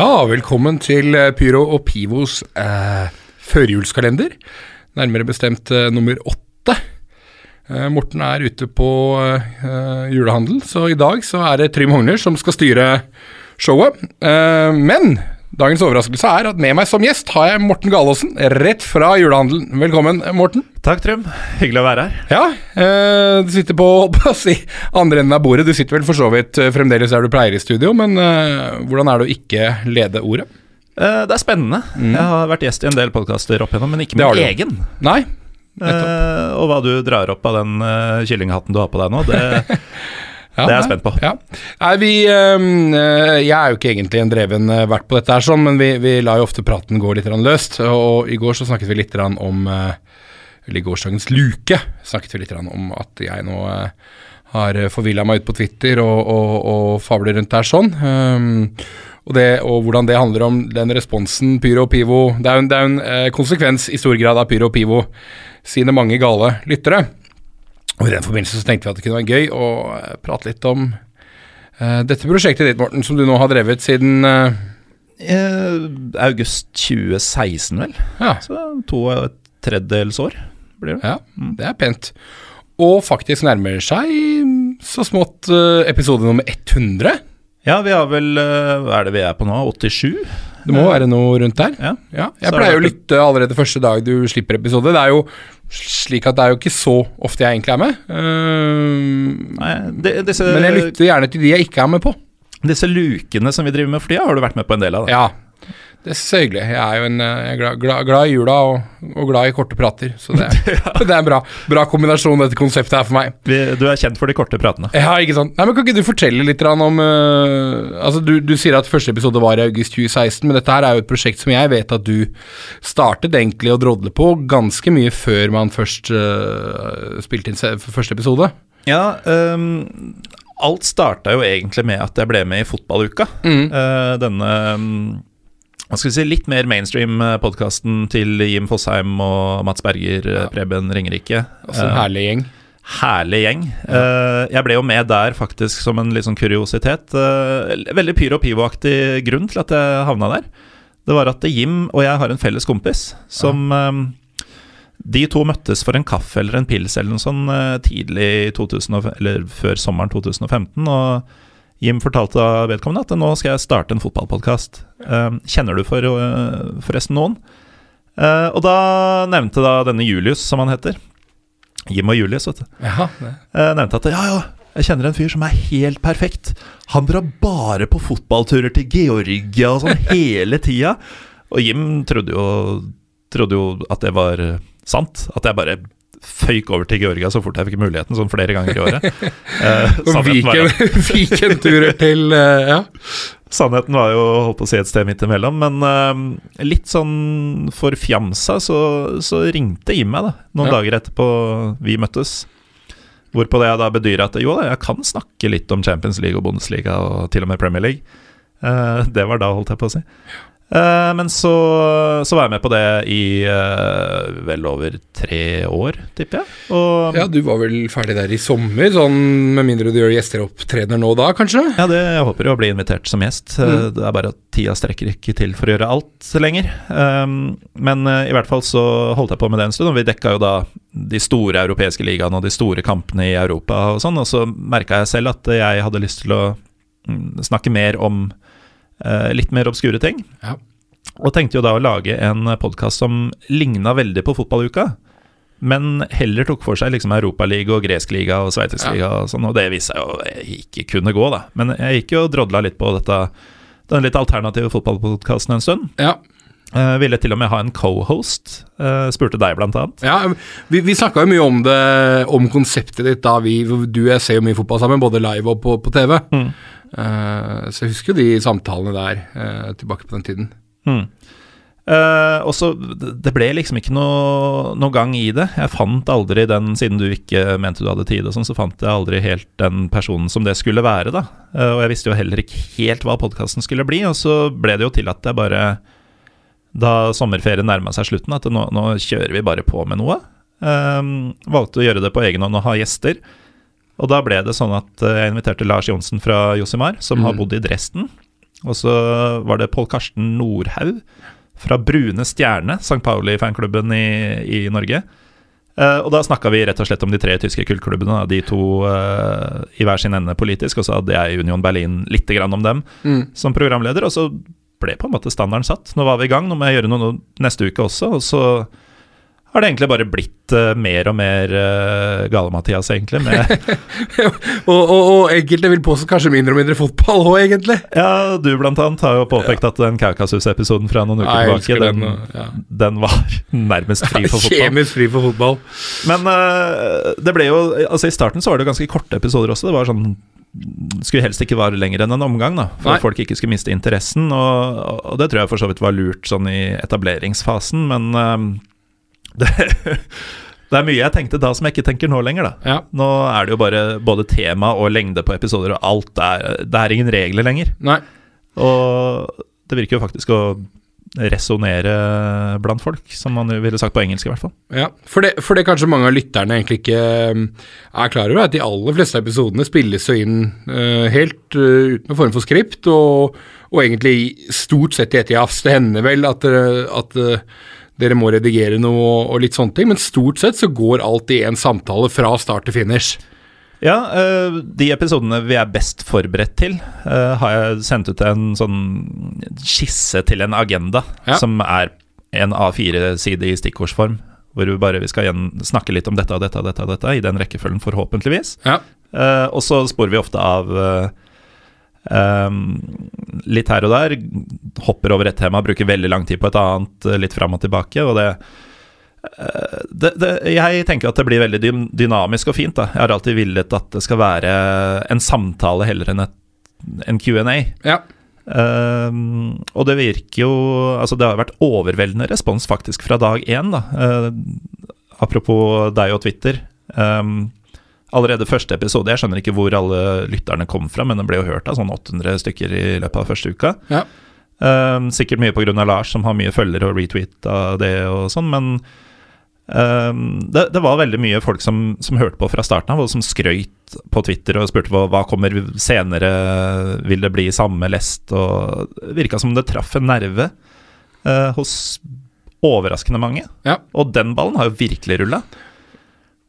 Ja, velkommen til eh, Pyro og Pivos eh, førjulskalender. Nærmere bestemt eh, nummer åtte. Eh, Morten er ute på eh, julehandel, så i dag så er det Trym Hogner som skal styre showet. Eh, men dagens overraskelse er at med meg som gjest har jeg Morten Galaasen, rett fra julehandelen. Velkommen, Morten. Takk, Trym. Hyggelig å være her. Ja, eh, du sitter på, på si, andre enden av bordet. Du sitter vel for så vidt eh, fremdeles der du pleier i studio, men eh, hvordan er det å ikke lede ordet? Eh, Det er spennende. Jeg har vært gjest i en del podkaster opp igjennom, men ikke Mm. Min egen. Nei? Eh, og hva du drar opp av den uh, kyllinghatten du har på deg nå, det, Ja, det er jeg spent på. Ja. Nei, vi øh, Jeg er jo ikke egentlig en dreven øh, vert på dette her, sånn, men vi, vi lar jo ofte praten gå litt løst. Og i går så snakket vi litt om øh, Eller i gårsdagens luke snakket vi litt om at jeg nå har forvilla meg ut på Twitter og, og, og fabler rundt der sånn. Øhm, og, det, og hvordan det handler om den responsen Pyro og Pivo Det er jo en, det er en konsekvens i stor grad av Pyro og Pivo sine mange gale lyttere. Og I den forbindelse så tenkte vi at det kunne være gøy å eh, prate litt om uh, dette prosjektet ditt, Morten, som du nå har drevet siden uh, august 2016, vel. ja, Så to og et tredjedels år blir det. ja, det er pent. Og faktisk nærmer seg mm, så smått uh, episode nummer 100. Ja, vi har vel Hva er det vi er på nå? 87? Det må være noe rundt der. Ja. Ja, jeg så pleier å lytte allerede første dag du slipper episode. Det er jo slik at det er jo ikke så ofte jeg egentlig er med. Uh, Nei, disse, men jeg lytter gjerne til de jeg ikke er med på. disse lukene som vi driver med for tida, har du vært med på en del av. Det? Ja, det er er hyggelig. Jeg er jo en, eh, jeg er glad, glad, i jula og, og glad i korte prater, så det, det er en bra, bra kombinasjon dette konseptet her for meg. Du er kjent for de korte pratene. Ja, ikke sant. Nei, men Kan ikke du fortelle litt om uh, Altså, du, du sier at første episode var i august 2016, men dette her er jo et prosjekt som jeg vet at du startet egentlig å drodle på ganske mye før man først uh, spilte inn første episode. Ja, um alt starta jo egentlig med at jeg ble med i Fotballuka. Mm. Denne mm, hva skal vi si, litt mer mainstream-podkasten til Jim Fosheim og Mats Berger, ja. Preben Ringerike. Altså en Eh, herlig gjeng. herlig gjeng. Ja. jeg ble jo med der faktisk som en litt sånn kuriositet. Eh, veldig pyro pivo-aktig grunn til at jeg havna der. Det var at Jim og jeg har en felles kompis som ja. De to møttes for en kaffe eller en pils eller noe sånn eh, tidlig i 2000, eller før sommeren 2015. Og Jim fortalte vedkommende at nå skal jeg starte en fotballpodkast. kjenner du for, eh, forresten noen? Eh, og da nevnte da denne Julius, som han heter. Jim og Julius, vet du. Ja. Eh, nevnte at ja, ja, jeg kjenner en fyr som er helt perfekt. Han drar bare på fotballturer til Georgia og sånn hele tida. Og Jim trodde jo, trodde jo at det var sant. At jeg bare føyk over til Georgia så fort jeg fikk muligheten, sånn flere ganger i året. Eh, at- til eh, Ja. sannheten var jo holdt på å si et sted midt imellom, men eh, litt sånn forfjamsa så, så ringte Jim meg da, noen Ja. dager etterpå vi møttes. Hvorpå det jeg da bedyrer at jo da, jeg kan snakke litt om Champions League og Bundesliga og til og med Premier League. Eh, det var da, holdt jeg på å si. Eh, men så, så var jeg med på det i uh, vel over tre år, tipper jeg. Og ja, du var vel ferdig der i sommer, sånn med mindre du gjør gjesteropptredener nå da, kanskje? Ja, det, jeg håper jo å bli invitert som gjest. Eh, Mm. Det er bare at tida strekker ikke til for å gjøre alt lenger. Um, men i hvert fall så holdt jeg på med det en stund, og vi dekka jo da de store europeiske ligaene og de store kampene i Europa og sånn, og så merka jeg selv at jeg hadde lyst til å mm, snakke mer om litt mer obskure ting. Ja. Og tenkte jo da å lage en podkast som ligna veldig på fotballuka. Men heller tok for seg liksom Europaliga og gresk liga og sveitsisk Ja. liga og sånn, og det viste seg jo ikke kunne gå, da. Men jeg gikk jo og drodla litt på dette, den litt alternative fotballpodkasten en stund. Ja. Uh, ville til og med ha en co-host. Eh, spurte deg, blant annet. Ja, vi, vi snakka jo mye om det, om konseptet ditt da vi Du og jeg ser jo mye fotball sammen, både live og på, på TV. Mm. Eh, så jeg husker jo de samtalene der eh, tilbake på den tiden. Mm. Uh, og så det ble liksom ikke noe, noe gang i det. Jeg fant aldri den, siden du ikke mente du hadde tid, og sånn, så fant jeg aldri helt den personen som det skulle være, da. Uh, og jeg visste jo heller ikke helt hva podkasten skulle bli, og så ble det jo til at jeg bare Da sommerferien nærma seg slutten, at nå, nå kjører vi bare på med noe. Uh, valgte å gjøre det på egen hånd og ha gjester. Og da ble det sånn at eh, jeg inviterte Lars Johnsen fra Josimar, som har Mm. bodd i Dresden. Og så var det Pål Karsten Nordhaug fra Brune Stjerne, St. Pauli-fanklubben i, i Norge. Uh, og da snakka vi rett og slett om de tre tyske kullklubbene, de to uh, i hver sin ende politisk. Og så hadde jeg Union Berlin litt grann om dem som programleder. Og så ble på en måte standarden satt. Nå var vi i gang, nå må jeg gjøre noe neste uke også. Og så har det egentlig bare blitt uh, mer og mer uh, Gale-Mathias, egentlig. Med, Og, og, og enkelte vil påstå kanskje mindre og mindre fotball òg, egentlig. ja, du blant annet har jo påpekt at den Kaukasus-episoden fra noen uker Ja, tilbake, den, den, ja. den var nærmest fri for fotball. Kjemisk fri for fotball. Men uh, det ble jo Altså I starten så var det jo ganske korte episoder også. Det var sånn Skulle helst ikke vare lenger enn en omgang, da for Nei. at folk ikke skulle miste interessen. Og, og det tror jeg for så vidt var lurt sånn i etableringsfasen, men eh, det, det er mye jeg tenkte da som jeg ikke tenker nå lenger, da. Ja. Nå er det jo bare både tema og lengde på episoder og alt. Det er, det er ingen regler lenger. Nei. Og det virker jo faktisk å resonnere blant folk, som man ville sagt på engelsk i hvert fall. Ja, for det, for det kanskje mange av lytterne egentlig ikke um, er klar over, er at de aller fleste episodene spilles jo inn uh, helt uh, uten noen form for skript, og, og egentlig stort sett i ett jafs. Det hender vel at, uh, at uh, dere må redigere noe og, og litt sånne ting, men stort sett så går alt i en samtale fra start til finish. Ja, øh, de episodene vi er best forberedt til, øh, har jeg sendt ut en sånn skisse til en agenda, Ja. som er en A4-side i stikkordsform. Hvor vi bare vi skal snakke litt om dette og dette og dette, dette i den rekkefølgen, forhåpentligvis. Ja. Eh, og så sporer vi ofte av ehm, litt her og der. Hopper over et tema, bruker veldig lang tid på et annet, eh, litt fram og tilbake. Og det, eh, det, det Jeg tenker at det blir veldig dynamisk og fint. da Jeg har alltid villet at det skal være en samtale heller enn et, en Q&A. Ja. Um, og det virker jo Altså, det har vært overveldende respons faktisk fra dag én, da. Uh, apropos deg og Twitter. Ehm, allerede første episode, jeg skjønner ikke hvor alle lytterne kom fra, men den ble jo hørt av sånn 800 stykker i løpet av første uka. Ja. Um, sikkert mye pga. Lars, som har mye følgere og retweet av det og sånn, men um, det, det var veldig mye folk som, som hørte på fra starten av, og som skrøyt på Twitter og spurte hva, hva kommer senere, vil det bli samme lest, og virka som det traff en nerve uh, hos overraskende mange. Ja. Og den ballen har jo virkelig rulla.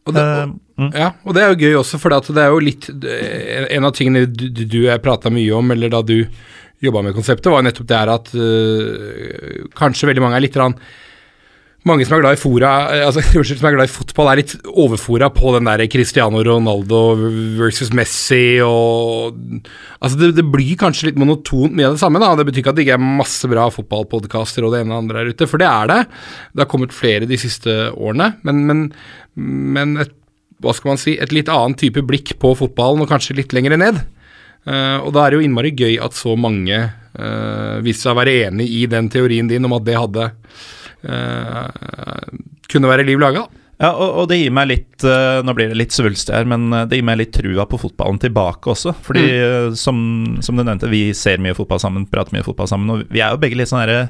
Og det, Eh, mm. Ja, og det er jo gøy også, for det er jo litt En av tingene du, du prata mye om, eller da du jobba med konseptet, var nettopp det her at øh, kanskje veldig mange er litt rann, mange som er glad i fora, eh, altså som er glad i fotball, er litt overfora på den der Cristiano Ronaldo versus Messi og Altså, det, det blir kanskje litt monotont mye av det samme, da. Det betyr ikke at det ikke er masse bra fotballpodkaster og det ene og andre der ute, for det er det. Det har kommet flere de siste årene, men, men, men et hva skal man si, et litt annen type blikk på fotballen, og kanskje litt lenger ned. Uh, og da er det jo innmari gøy at så mange uh, viste seg å være enig i den teorien din om at det hadde kunne være liv laga. Ja, og, og det gir meg litt eh, Nå blir det litt svulstig her, men eh, det gir meg litt trua på fotballen tilbake også. Fordi, eh, som, som du nevnte, vi ser mye fotball sammen, prater mye fotball sammen, og vi er jo begge litt sånne herre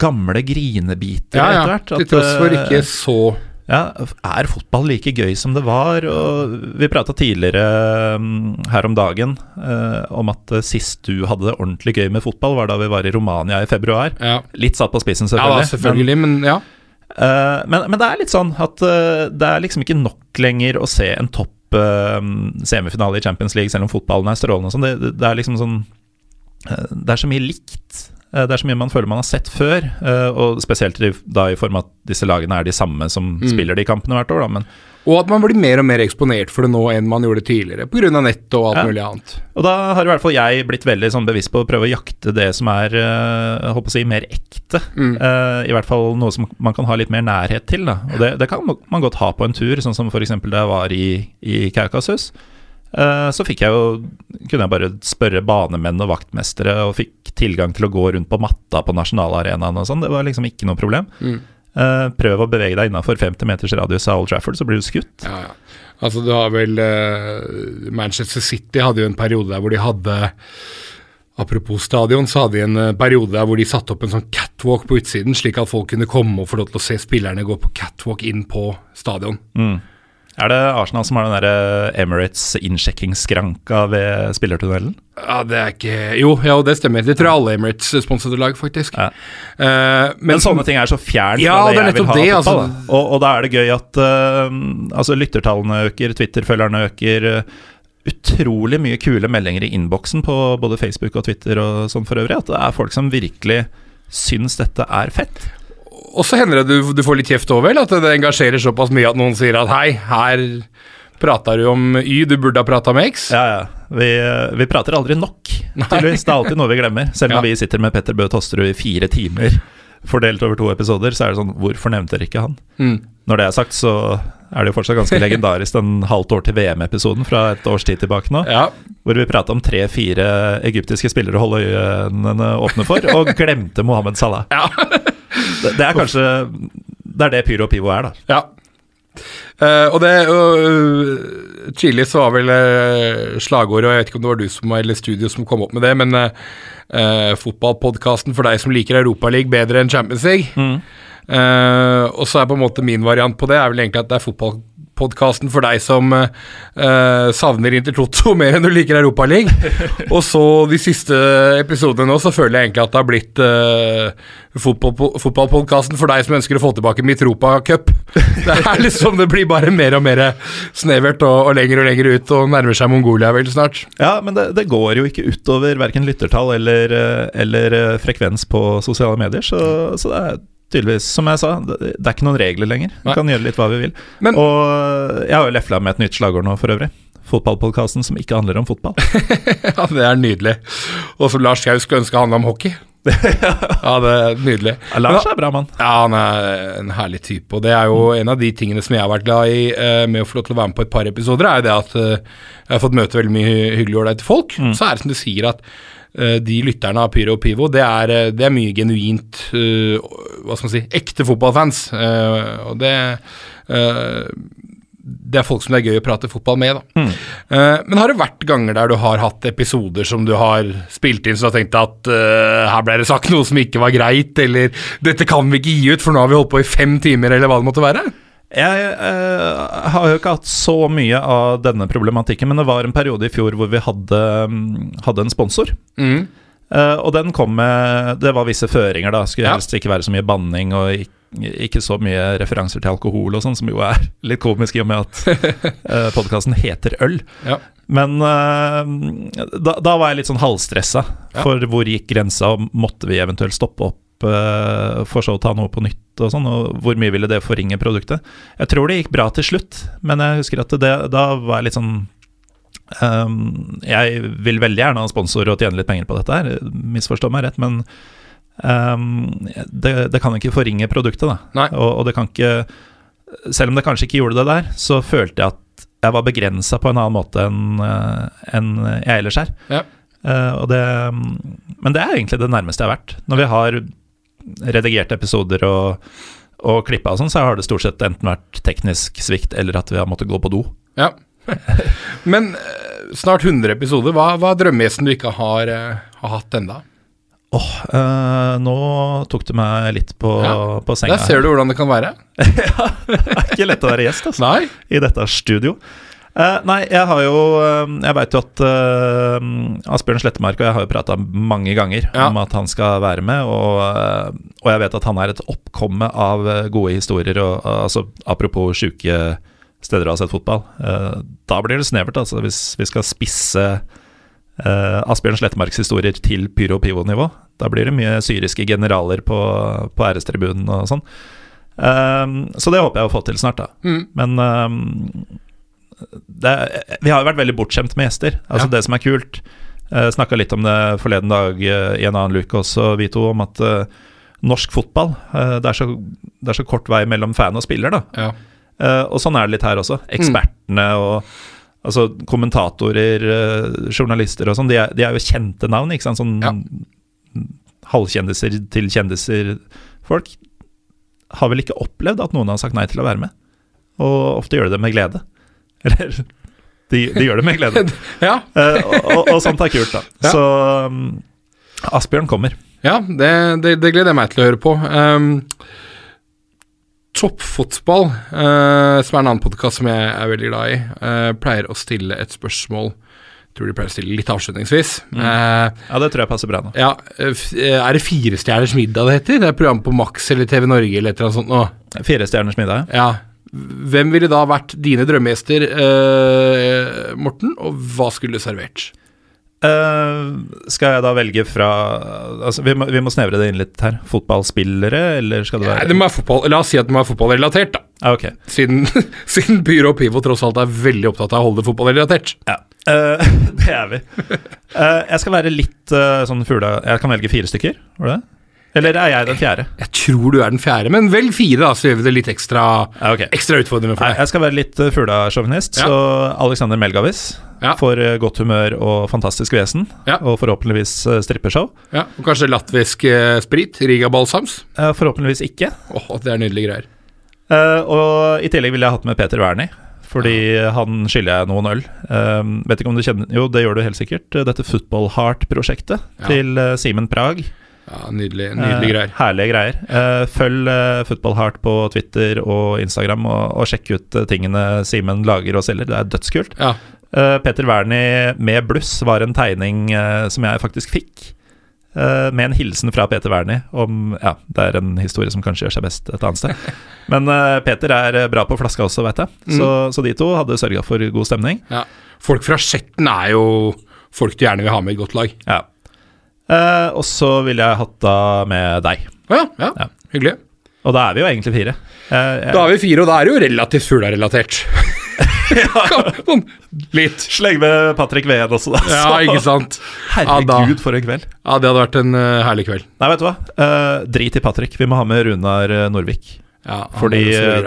gamle grinebiter Ja, ja. etter hvert. Til tross for eh, ikke så Ja, er fotball like gøy som det var? Og vi prata tidligere mm, her om dagen eh, om at eh, sist du hadde det ordentlig gøy med fotball, var da vi var i Romania i februar. Ja, Litt satt på spissen, ja da, selvfølgelig. selvfølgelig, men, ja. Eh, men, men det er litt sånn at eh, det er liksom ikke nok lenger å se en topp eh, semifinale i Champions League, selv om fotballen er strålende og sånn. Det, det, er liksom sånn Det er så mye likt. Eh, Det er så mye man føler man har sett før, eh, og spesielt da i form av at disse lagene er de samme som spiller de kampene hvert år, da. Men, Og at man blir mer og mer eksponert for det nå enn man gjorde tidligere, pga. nett og alt Ja. mulig annet. og da har i hvert fall jeg blitt veldig sånn bevisst på å prøve å jakte det som er eh, jeg håper å si, mer ekte. Mm. Uh, I hvert fall noe som man kan ha litt mer nærhet til. Da. Og det, det kan man godt ha på en tur, sånn som f.eks. da jeg var i, i Kaukasus. Eh, så fikk jeg jo kunne jeg bare spørre banemenn og vaktmestere, og fikk tilgang til å gå rundt på matta på nasjonalarenaen og sånn. Det var liksom ikke noe problem. Mm. Eh, prøv å bevege deg innafor 50 meters radius av Old Trafford, så blir du skutt. Ja, ja. Altså, du har vel uh, Manchester City hadde jo en periode der hvor de hadde Apropos stadion, så hadde de en periode der hvor de satte opp en sånn catwalk på utsiden, slik at folk kunne komme og få lov til å se spillerne gå på catwalk inn på stadion. Mm. Er det Arsenal som har den der Emirates innsjekkingsskranka ved spillertunnelen? Ja, det er ikke Jo, ja, det stemmer. Det tror jeg alle Emirates-sponsede lag, faktisk. Ja. Uh, Men sånne ting er så fjernt Ja, fra det, det jeg vil ha det, altså. da. Og, og da er det gøy at uh, altså lyttertallene øker, Twitter-følgerne øker. uh, utrolig mye kule meldinger i innboksen på både Facebook og Twitter og sånn for øvrig. At det er folk som virkelig syns dette er fett. Og så hender det du, du får litt kjeft over? At det engasjerer såpass mye at noen sier at hei, her prata du om Y, du burde ha prata med X. Ja, ja. Vi, vi prater aldri nok, tydeligvis. Det er alltid noe vi glemmer. Selv når Ja. vi sitter med Petter Bøe Tosterud i fire timer fordelt over to episoder, så er det sånn Hvorfor nevnte dere ikke han? Mm. Når det er sagt, så er det jo fortsatt ganske legendarisk den halvt år til VM-episoden fra et års tid tilbake nå, Ja. hvor vi prata om tre-fire egyptiske spillere å holde øynene åpne for, og glemte Mohammed Salah. Ja. Det, det er kanskje Det er det Pyro og Pivo er, da. ja. Uh, og det uh, Chilis var vel uh, slagordet, og jeg vet ikke om det var du som eller studio som kom opp med det, men uh, fotballpodkasten for deg som liker Europaligaen bedre enn Champions League. Eh, og så er på en måte min variant på det er vel egentlig at det er fotballpodkasten for deg som uh, savner Intertoto mer enn du liker Europaligaen. og så de siste episodene nå, så føler jeg egentlig at det har blitt uh, fotball, fotballpodkasten for deg som ønsker å få tilbake Mitropa Cup. Det er liksom, det blir bare mer og mer snevert og, og lenger og lenger ut, og nærmer seg Mongolia vel snart. Ja, men det, det går jo ikke utover verken lyttertall eller, eh, eller frekvens på sosiale medier, så, så det er tydeligvis, som jeg sa, det, er ikke noen regler lenger. Vi Nei. kan gjøre litt hva vi vil. Men- og jeg har jo lefla med et nytt slagord nå, for øvrig. Fotballpodkasten som ikke handler om fotball. Ja, det er nydelig. Og som Lars Gaus skulle ønske handla om hockey. Ja, det er nydelig. Ja, Lars er bra mann. Ja, han er en herlig type, og det er jo en av de tingene som jeg har vært glad i eh, med å få lov til å være med på et par episoder, er jo det at eh, jeg har fått møte veldig mye hy- hyggelige og ålreite folk. Så er det som du sier, at de lytterne av Pyro og Pivo, det er, eh, det er mye genuint uh, Hva skal man si ekte fotballfans. Uh, og det uh, det er folk som det er gøy å prate fotball med, da. Eh, men har det vært ganger der du har hatt episoder som du har spilt inn så du har tenkt at eh, her ble det sagt noe som ikke var greit, eller dette kan vi ikke gi ut, for nå har vi holdt på i fem timer, eller hva det måtte være? Jeg eh, har jo ikke hatt så mye av denne problematikken, men det var en periode i fjor hvor vi hadde, mm, hadde en sponsor. Mm. Eh, og den kom med Det var visse føringer, da. Skulle Ja. helst ikke være så mye banning og ikke, ikke så mye referanser til alkohol og sånn, som jo er litt komisk i og med at uh, podkasten heter Øl. Ja. Men uh, da, da var jeg litt sånn halvstressa Ja. for hvor gikk grensa, og måtte vi eventuelt stoppe opp uh, for så å ta noe på nytt og sånn, og hvor mye ville det forringe produktet? Jeg tror det gikk bra til slutt, men jeg husker at det, da var jeg litt sånn um, Jeg vil veldig gjerne ha en sponsor og tjene litt penger på dette her, misforstå meg rett, men ehm, det, det kan ikke forringe produktet, da. Og, og det kan ikke Selv om det kanskje ikke gjorde det der, så følte jeg at jeg var begrensa på en annen måte enn en jeg ellers er. Ja. Uh, det, men det er egentlig det nærmeste jeg har vært. Når vi har redigerte episoder og, og klippa og sånn, så har det stort sett enten vært teknisk svikt eller at vi har måttet gå på do. Ja. Men eh, snart 100 episoder, hva, hva er drømmegjesten du ikke har, eh, har hatt enda? Åh, eh, nå tok du meg litt på, Ja, på senga. Der ser du hvordan det kan være. Det er ikke lett å være gjest, altså. Nei? i dette studio. Eh, nei, jeg har jo eh, Jeg veit jo at eh, Asbjørn Slettemark og jeg har jo prata mange ganger Ja. om at han skal være med, og, eh, og jeg vet at han er et oppkomme av eh, gode historier. Og, altså, apropos sjuke steder å ha sett fotball. eh, da blir det snevert, altså, hvis vi skal spisse Uh, Asbjørn Slettemarks historier til pyro og pivo-nivå. Da blir det mye syriske generaler på, på ærestribunen og sånn. Um, så det håper jeg å få til snart, da. Mm. Men um, det, vi har jo vært veldig bortskjemt med gjester. Altså Ja. Det som er kult uh, Snakka litt om det forleden dag uh, i en annen luke også, vi to, om at uh, norsk fotball uh, det, er så, det er så kort vei mellom fan og spiller, da. Ja. Eh, og sånn er det litt her også. Ekspertene og altså, kommentatorer, eh, journalister og sånn, de, de er jo kjente navn, ikke sant. Sånn Ja. Halvkjendiser til kjendiser. Folk har vel ikke opplevd at noen har sagt nei til å være med. Og ofte gjør de det med glede. Eller de, de gjør det med glede. ja. uh, og, og, sånt er kult, da. Ja. Så um, Asbjørn kommer. Ja, det, det, det gleder jeg meg til å høre på. Um, Toppfotball, uh, som er en annen podkast som jeg er veldig glad i, uh, pleier å stille et spørsmål Tror de pleier å stille litt avslutningsvis. Eh, Ja, det tror jeg passer bra nå. ja, eh, eh, Er det Firestjerners middag det heter? Det er program på Max eller TV Norge eller et eller annet sånt nå. Fire stjerners middag. Ja. Hvem ville da vært dine drømmegjester, eh, Morten, og hva skulle du servert? Eh, skal jeg da velge fra altså, vi, må, vi må snevre det inn litt her. Fotballspillere, eller skal det Nei, være det må være fotball. La oss si at det må være fotballrelatert, da. Ah, ok. Siden, siden Byrå og Pivo tross alt er veldig opptatt av å holde det fotballrelatert. Ja. Eh, det er vi. Uh, jeg skal være litt uh, sånn fugla Jeg kan velge fire stykker, var det det? Eller er jeg den fjerde? Jeg tror du er den fjerde, men velg fire, da, så gjør vi det litt ekstra, Ja, ok. ekstra utfordrende for Nei, deg. jeg skal være litt uh, fuglasjåvinist, Ja. så Alexander Melgavis Ja. eh, godt humør og fantastisk vesen, Ja. og forhåpentligvis uh, strippeshow. Ja, og kanskje latvisk sprit, Riga Balsams. Forhåpentligvis ikke. Åh, det er nydelige greier. Og i tillegg ville jeg hatt med Peter Wernie. Fordi han skylder jeg noen øl. Eh, vet ikke om du kjenner Jo, det gjør du helt sikkert. Dette Football Heart-prosjektet Ja. til uh, Simen Prag. Ja, nydelig, nydelige Eh, greier. herlige greier. Uh, følg uh, Football Heart på Twitter og Instagram, og, og sjekk ut tingene Simen lager og selger. Det er dødskult. Ja, Peter Wernie med bluss var en tegning som jeg faktisk fikk. Eh, med en hilsen fra Peter Wernie om Ja, det er en historie som kanskje gjør seg best et annet sted. Men eh, Peter er eh, bra på flaska også, vet jeg. Så, så de to hadde sørga for god stemning. ja. Folk fra Skjetten er jo folk du gjerne vil ha med i et godt lag. Ja. Eh, og så ville jeg hatt da med deg. Ja, ja, Ja. hyggelig. Og da er vi jo egentlig fire. Eh, jeg- Da er vi fire, og da er det jo relativt sånn litt. Sleng med Patrick Ween også, da. Ja, ikke sant. Herregud, for en kveld. Ja, det hadde vært en uh, herlig kveld. Nei, vet du hva? Uh, drit i Patrick. Vi må ha med Runar eh, Norvik. Ja, Fordi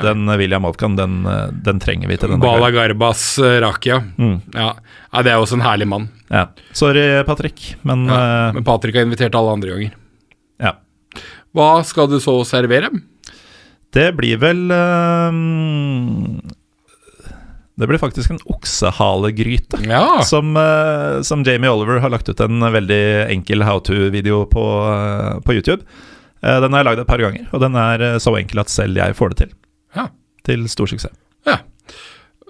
den William Malkan, den, den trenger vi til denne Bala. Garbas uh, Rakia. Mm. Ja. ja, det er også en herlig mann. Ja. Sorry, Patrick, men Ja. eh, Men Patrick har invitert alle andre ganger. ja. Hva skal du så servere? Det blir vel eh, Det blir faktisk en oksehalegryte. Ja. Som, eh, som Jamie Oliver har lagt ut en veldig enkel how to-video på, eh, på YouTube. Eh, den har jeg lagd et par ganger, og den er så enkel at selv jeg får det til. Ja. Til stor suksess. ja.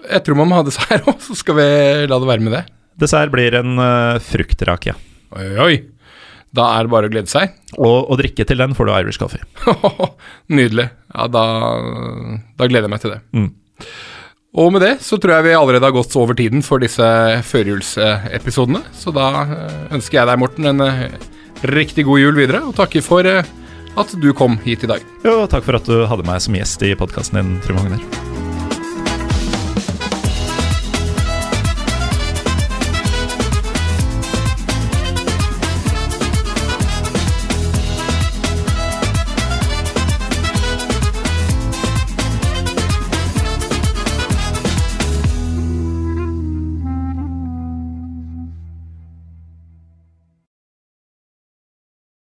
Jeg tror man må ha dessert òg, så skal vi la det være med det. Dessert blir en uh, fruktrake. Oi, oi. Da er det bare å glede seg. Og å drikke til den får du Irish coffee. Nydelig. Ja, da, da gleder jeg meg til det. Mm. Og med det så tror jeg vi allerede har gått over tiden for disse førjulsepisodene. Så da eh, ønsker jeg deg, Morten, en eh, riktig god jul videre, og takker for eh, at du kom hit i dag. Jo, takk for at du hadde meg som gjest i podkasten din, Trym Hogner.